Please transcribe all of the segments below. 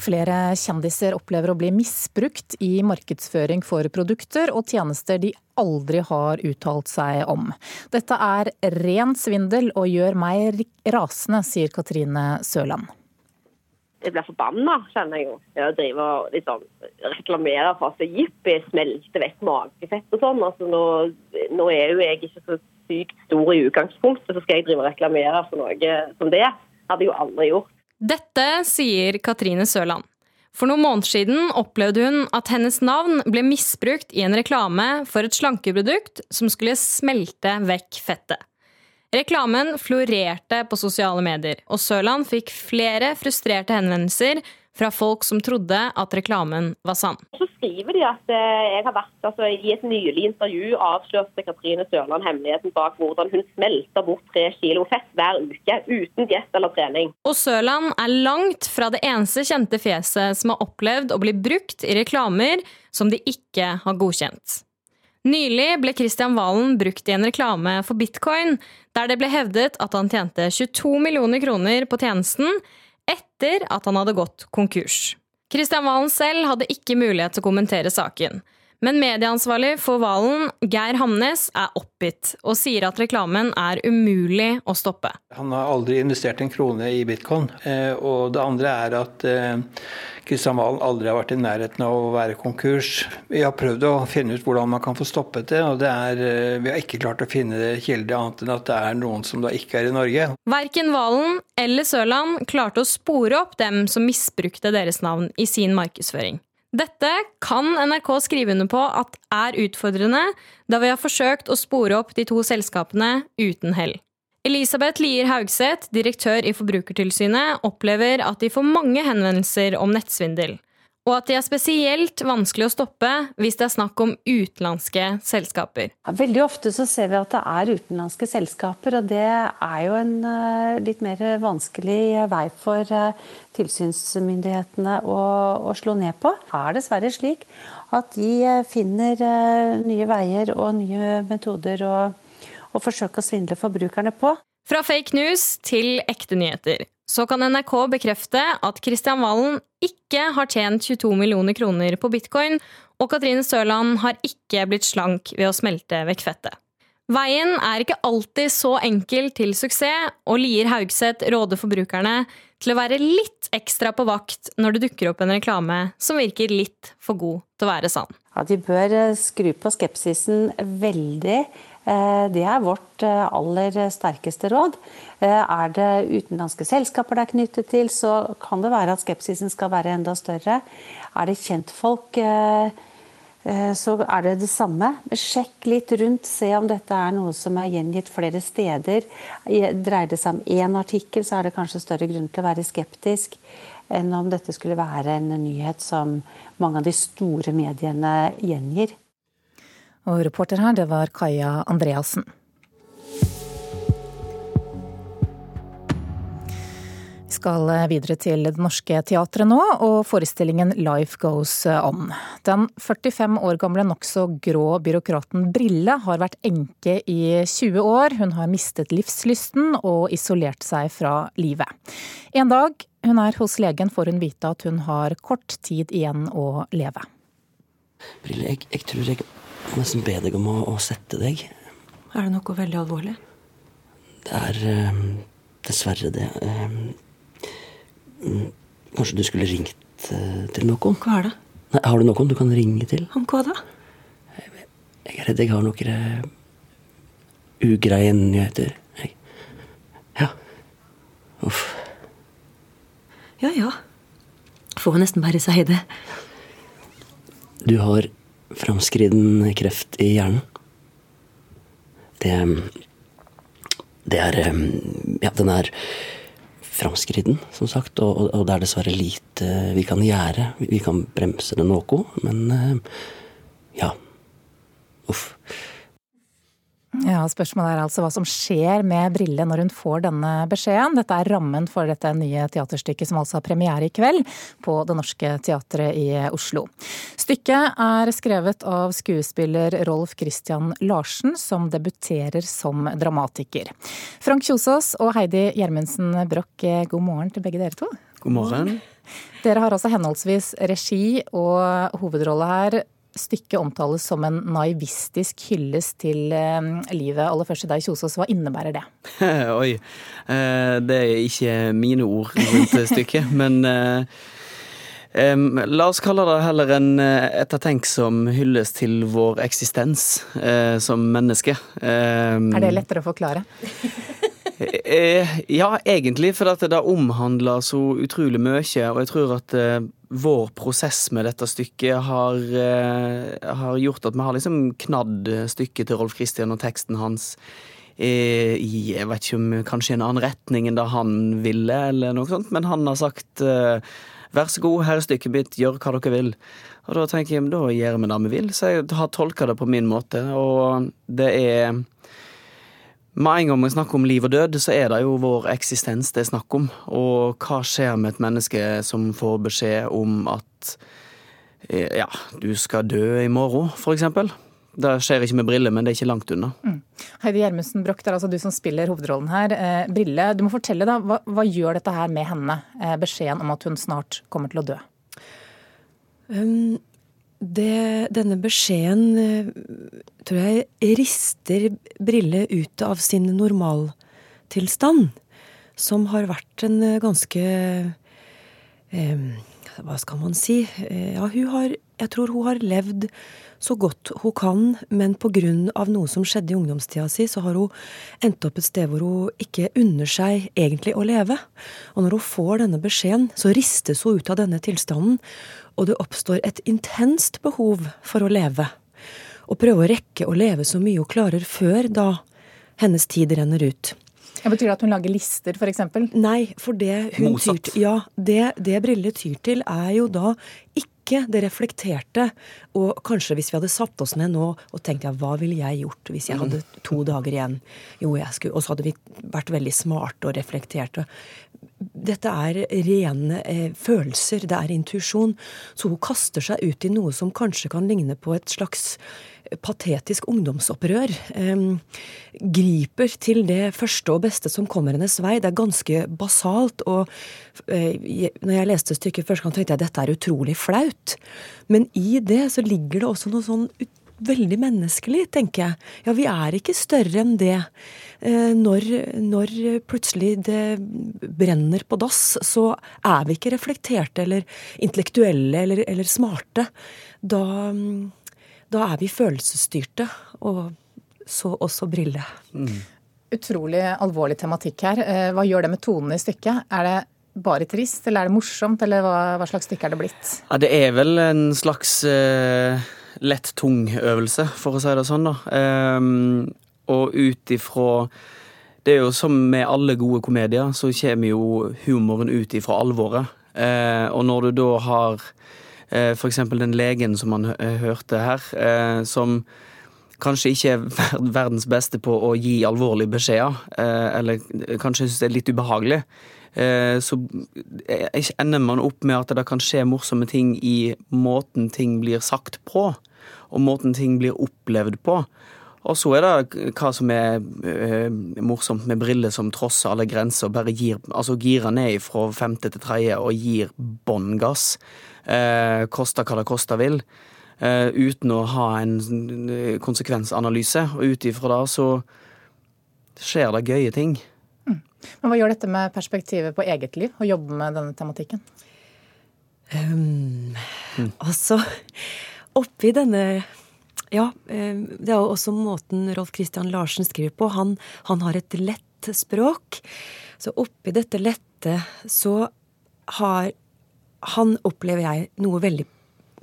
Flere kjendiser opplever å bli misbrukt i markedsføring for produkter og tjenester de aldri har uttalt seg om. Dette er ren svindel og gjør meg rasende, sier Katrine Sørland. Jeg blir forbanna, kjenner jeg jo. Jeg driver og liksom reklamerer for at jippi, smelter vekk magefett og sånn. Altså, nå, nå, er jo jeg ikke så sykt stor i utgangspunktet, så skal jeg drive og reklamere for noe som det. Hadde jeg jo aldri gjort. Dette sier Katrine Sørland. For noen måneder siden opplevde hun at hennes navn ble misbrukt i en reklame for et slankeprodukt som skulle smelte vekk fettet. Reklamen florerte på sosiale medier, og Sørland fikk flere frustrerte henvendelser fra folk som trodde at reklamen var sann. Så skriver de at eh, jeg har vært altså, i et nylig intervju avslørte Katrine Sørland hemmeligheten bak hvordan hun smelter bort tre kilo fett hver uke uten diett eller trening. Og Sørland er langt fra det eneste kjente fjeset som har opplevd å bli brukt i reklamer som de ikke har godkjent. Nylig ble Kristian Valen brukt i en reklame for bitcoin, der det ble hevdet at han tjente 22 millioner kroner på tjenesten, etter at han hadde gått konkurs. Kristian Valen selv hadde ikke mulighet til å kommentere saken. Men medieansvarlig for Valen, Geir Hamnes, er oppgitt og sier at reklamen er umulig å stoppe. Han har aldri investert en krone i bitcoin. Eh, og det andre er at Kristian eh, Valen aldri har vært i nærheten av å være konkurs. Vi har prøvd å finne ut hvordan man kan få stoppet det, og det er, eh, vi har ikke klart å finne kilde annet enn at det er noen som da ikke er i Norge. Verken Valen eller Sørland klarte å spore opp dem som misbrukte deres navn i sin markedsføring. Dette kan NRK skrive under på at er utfordrende, da vi har forsøkt å spore opp de to selskapene uten hell. Elisabeth Lier Haugseth, direktør i Forbrukertilsynet, opplever at de får mange henvendelser om nettsvindel og at de er spesielt vanskelig å stoppe hvis det er snakk om utenlandske selskaper. veldig ofte så ser vi at det er utenlandske selskaper, og det er jo en uh, litt mer vanskelig vei for uh, tilsynsmyndighetene å, å, slå ned på. Det er dessverre slik at de uh, finner nye veier og nye metoder å, å forsøke å svindle forbrukerne på. Fra fake news til ekte nyheter så kan NRK bekrefte at Kristian Valen ikke har tjent 22 millioner kroner på bitcoin, og Katrine Sørland har ikke blitt slank ved å smelte vekk fettet. Veien er ikke alltid så enkel til suksess, og Lier Haugseth råder forbrukerne til å være litt ekstra på vakt når det dukker opp en reklame som virker litt for god til å være sann. Ja, de bør eh, skru på skepsisen veldig det er vårt eh, aller sterkeste råd. Eh, er det utenlandske selskaper det er knyttet til, så kan det være at skepsisen skal være enda større. Er det kjentfolk, så er det det samme. Sjekk litt rundt, se om dette er noe som er gjengitt flere steder. Dreier det seg om én artikkel, så er det kanskje større grunn til å være skeptisk enn om dette skulle være en nyhet som mange av de store mediene gjengir. Og reporter her, det var Kaja Andreassen. Vi skal videre til Det Norske Teatret nå, og forestillingen Life Goes On. Den 45 år gamle nokså grå byråkraten Brille har vært enke i 20 år. Hun har mistet livslysten og isolert seg fra livet. En dag hun er hos legen, får hun vite at hun har kort tid igjen å leve. Brille, jeg, jeg tror jeg jeg må nesten be deg om å, å, sette deg. Er det noe veldig alvorlig? Det er eh, dessverre det. Eh, kanskje du skulle ringt eh, til noen? Hva er det? Nei, har du noen du kan ringe til? Om hva da? Jeg, jeg er redd jeg har noen uh, ugreie nyheter. Jeg. Ja. Uff. Ja ja. Får nesten bare si det. Du har framskriden kreft i hjernen. Det Det er Ja, den er framskriden, som sagt, og, og det er dessverre lite vi kan gjøre. Vi kan bremse det noe, men ja. Uff. Ja, Spørsmålet er altså hva som skjer med Brille når hun får denne beskjeden. Dette er rammen for dette nye teaterstykket som altså har premiere i kveld på Det Norske Teatret i Oslo. Stykket er skrevet av skuespiller Rolf Christian Larsen, som debuterer som dramatiker. Frank Kjosås og Heidi Gjermundsen Broch, god morgen til begge dere to. God morgen. Dere har altså henholdsvis regi og hovedrolle her. Stykket omtales som en naivistisk hyllest til eh, livet. Aller først til deg, Kjosås, hva innebærer det? Oi. Eh, det er ikke mine ord rundt stykket, men Um, la oss kalle det heller en ettertenksom hyllest til vår eksistens uh, som menneske. Um, er det lettere å forklare? Uh, ja, egentlig, for det omhandler så utrolig mye. Og jeg tror at uh, vår prosess med dette stykket har, har, gjort at vi har liksom knadd stykket til Rolf Christian og teksten hans i jeg vet ikke om kanskje en annen retning enn det han ville, eller noe sånt, men han har sagt Vær så god, her er stykket mitt, gjør hva dere vil. Og da tenker jeg, da gjør vi det vi vil. Så jeg har tolka det på min måte. Og det er Med en gang vi snakker om liv og død, så er det jo vår eksistens det er snakk om. Og hva skjer med et menneske som får beskjed om at ja, du skal dø i morgen, for eksempel. Det skjer ikke med Brille, men det er ikke langt unna. Mm. Heidi Gjermundsen Broch, det er altså du som spiller hovedrollen her. Eh, Brille, du må fortelle, da. Hva, hva, gjør dette her med henne? Eh, beskjeden om at hun snart kommer til å dø? Um, det, denne beskjeden uh, tror jeg rister Brille ut av sin normaltilstand. Som har vært en uh, ganske um, Hva skal man si? Uh, ja, hun har Jeg tror hun har levd så godt hun kan, men pga. noe som skjedde i ungdomstida si, så har hun endt opp et sted hvor hun ikke unner seg egentlig å leve. Og når hun får denne beskjeden, så ristes hun ut av denne tilstanden, og det oppstår et intenst behov for å leve. Og prøve å rekke å leve så mye hun klarer før da hennes tid renner ut. Ja, betyr det at hun lager lister, f.eks.? Nei, for det hun tyr til, ja, det, det Brille tyr til, er jo da ikke ikke det reflekterte. Og kanskje hvis vi hadde satt oss ned nå og tenkt ja, hva ville jeg gjort hvis jeg hadde to dager igjen? Jo, jeg skulle, Og så hadde vi vært veldig smarte og reflekterte. Dette er rene eh, følelser, det er intuisjon. Så hun kaster seg ut i noe som kanskje kan ligne på et slags patetisk ungdomsopprør. Eh, griper til det første og beste som kommer hennes vei. Det er ganske basalt. Og eh, når jeg leste stykket første gang, tenkte jeg at dette er utrolig flaut. Men i det så ligger det også noe sånn veldig menneskelig, tenker jeg. Ja, vi er ikke større enn det. Eh, når, når, plutselig det brenner på dass, så er vi ikke reflekterte eller intellektuelle eller, eller smarte. Da mm, da er vi følelsesstyrte, og så også Brille. Mm. Utrolig alvorlig tematikk her. Eh, hva gjør det med tonen i stykket? Er det bare trist, eller er det morsomt, eller hva, hva slags stykke er det blitt? Ja, det er vel en slags uh, lett tung øvelse, for å si det sånn, da. Um, og ut ifra Det er jo som med alle gode komedier, så kommer jo humoren ut ifra alvoret. Uh, og når du da har F.eks. den legen som man eh, hørte her, eh, som kanskje ikke er verdens beste på å gi alvorlige beskjeder, eller kanskje syns det er litt ubehagelig. Så ender man opp med at det kan skje morsomme ting i måten ting blir sagt på, og måten ting blir opplevd på. Og så er det hva som er morsomt med briller som trosser alle grenser bare gir, altså girer ned fra femte til tredje og gir bånn gass eh, koste hva det koste vil, eh, uten å ha en konsekvensanalyse. Og ut ifra det så skjer det gøye ting. Mm. Men Hva gjør dette med perspektivet på eget liv, å jobbe med denne tematikken? Um, mm. Altså, oppi denne ja, det er jo også måten Rolf Christian Larsen skriver på. Han, han, har et lett språk. Så oppi dette lette så har han opplever jeg noe veldig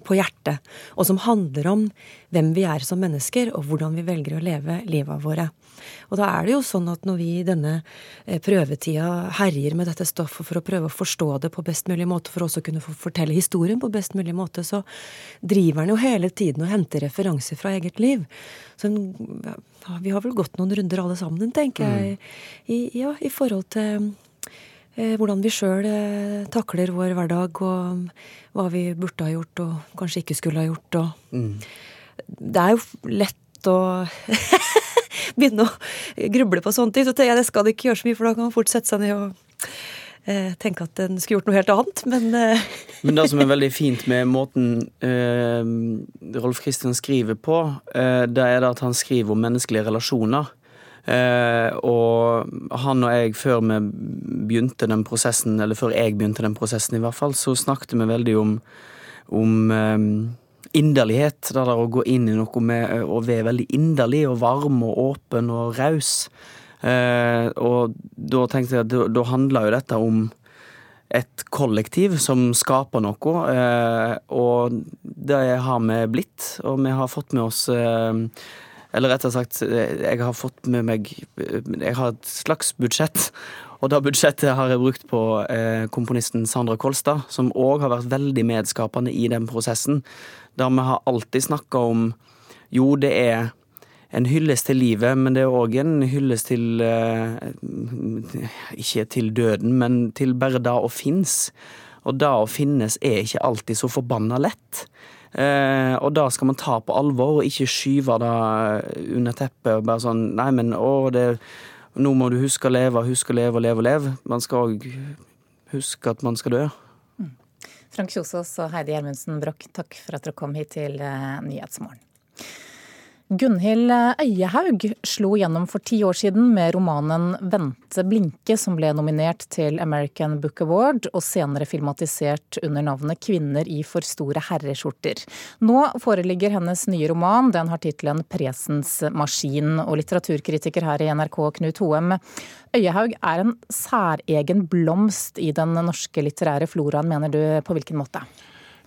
på hjertet, og som handler om hvem vi er som mennesker, og hvordan vi velger å leve livet våre. Og da er det jo sånn at når vi i denne eh, prøvetida herjer med dette stoffet for å prøve å forstå det på best mulig måte, for også å kunne fortelle historien på best mulig måte, så driver han jo hele tiden og henter referanser fra eget liv. Så vi har vel gått noen runder alle sammen, tenker jeg, mm. i, ja, i forhold til hvordan vi sjøl eh, takler vår hverdag, og hva vi burde ha gjort og kanskje ikke skulle ha gjort. Mm. Det er jo lett å begynne å gruble på sånne ting. Så tenker jeg det skal det ikke gjøre så mye, for da kan man fort sette seg ned og eh, tenke at en skulle gjort noe helt annet, men eh. Men det som er veldig fint med måten eh, Rolf Christian skriver på, eh, det er det at han skriver om menneskelige relasjoner. Eh, og han og jeg, før vi begynte den prosessen, eller før jeg begynte den prosessen i hvert fall, så snakket vi veldig om, om eh, inderlighet. Det der å gå inn i noe med å være veldig inderlig og varm og åpen og raus. Eh, og da tenkte jeg at da, da handla jo dette om et kollektiv som skaper noe, eh, og det har vi blitt. Og vi har fått med oss eh, Eller rettere sagt, jeg har fått med meg Jeg har et slags budsjett. Og det budsjettet har jeg brukt på komponisten Sandra Kolstad, som òg har vært veldig medskapende i den prosessen. Der vi har alltid snakka om Jo, det er en hyllest til livet, men det er òg en hyllest til eh, Ikke til døden, men til bare det å finnes. Og det å finnes er ikke alltid så forbanna lett. Eh, og da skal man ta på alvor, og ikke skyve det under teppet og bare sånn Nei, men å, det, nå må du huske å leve, huske å leve og leve og leve. Man skal òg huske at man skal dø. Mm. Frank Kjosås og Heidi Gjermundsen Broch, takk for at dere kom hit til eh, Nyhetsmorgen. Gunhild Øyehaug slo gjennom for ti år siden med romanen 'Vente blinke', som ble nominert til American Book Award, og senere filmatisert under navnet 'Kvinner i for store herreskjorter'. Nå foreligger hennes nye roman, den har tittelen 'Presens maskin', og litteraturkritiker her i NRK, Knut Hoem. Øyehaug er en særegen blomst i den norske litterære floraen, mener du, på hvilken måte?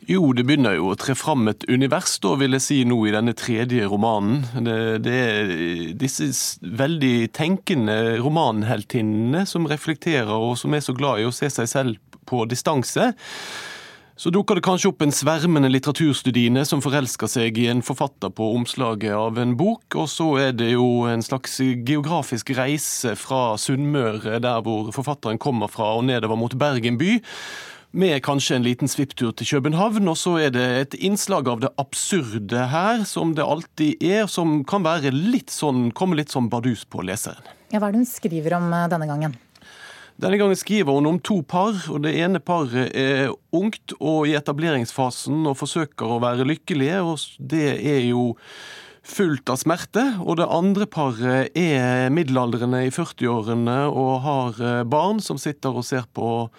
Jo, det begynner jo å tre fram et univers, da, vil jeg si, nå i denne tredje romanen. Det, det er disse veldig tenkende romanheltinnene som reflekterer, og som er så glad i å se seg selv på distanse. Så dukker det kanskje opp en svermende litteraturstudiene som forelsker seg i en forfatter på omslaget av en bok, og så er det jo en slags geografisk reise fra Sunnmøre, der hvor forfatteren kommer fra, og nedover mot Bergen by med kanskje en liten svipptur til København. Og så er det et innslag av det absurde her, som det alltid er, som kan være litt sånn, komme litt sånn bardus på leseren. Ja, Hva er det hun skriver om eh, denne gangen? Denne gangen skriver hun om to par. og Det ene paret er ungt og i etableringsfasen og forsøker å være lykkelige. og Det er jo fullt av smerte. Og det andre paret er middelaldrende i 40-årene og har eh, barn som sitter og ser på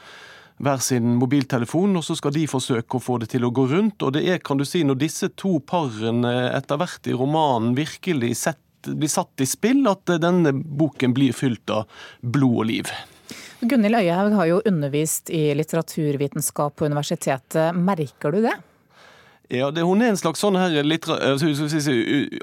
hver sin mobiltelefon, og så skal de forsøke å få det til å gå rundt. Og det er, kan du si, når disse to parene etter hvert i romanen virkelig sett, blir satt i spill, at denne boken blir fylt av blod og liv. Gunhild Øyehaug har jo undervist i litteraturvitenskap på universitetet. Merker du det? Ja, det, Hun er en slags sånn her eh, si,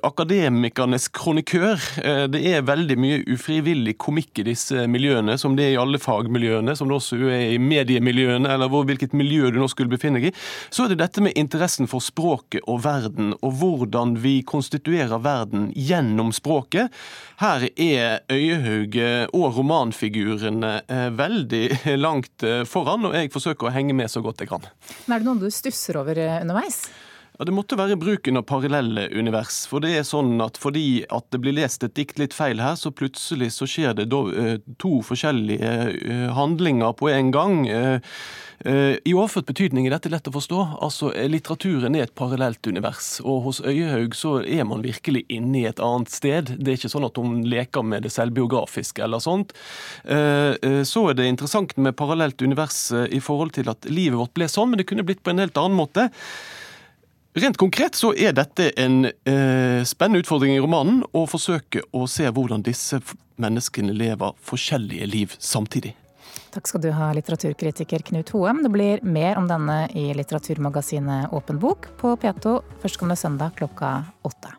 akademikernes kronikør. Eh, det er veldig mye ufrivillig komikk i disse miljøene, som det er i alle fagmiljøene, som det også er i mediemiljøene, eller hvor, hvilket miljø du nå skulle befinne deg i. Så er det dette med interessen for språket og verden, og hvordan vi konstituerer verden gjennom språket. Her er Øyehauge og romanfigurene eh, veldig langt foran, og jeg forsøker å henge med så godt jeg kan. Men Er det noen du stusser over underveis? Ja, Det måtte være bruken av parallelle univers. For det er sånn at fordi at det blir lest et dikt litt feil her, så plutselig så skjer det eh, to forskjellige eh, handlinger på en gang. Eh, I overført betydning er dette lett å forstå. Altså, Litteraturen er et parallelt univers. Og hos Øyehaug så er man virkelig inne i et annet sted. Det er ikke sånn at hun leker med det selvbiografiske eller sånt. Så er det interessant med parallelt univers i forhold til at livet vårt ble sånn, men det kunne blitt på en helt annen måte. Rent konkret så er dette en eh, spennende utfordring i romanen, å forsøke å se hvordan disse menneskene lever forskjellige liv samtidig. Takk skal du ha, litteraturkritiker Knut Hoem. Det blir mer om denne i litteraturmagasinet Åpen bok på P2 førstkommende søndag klokka åtte.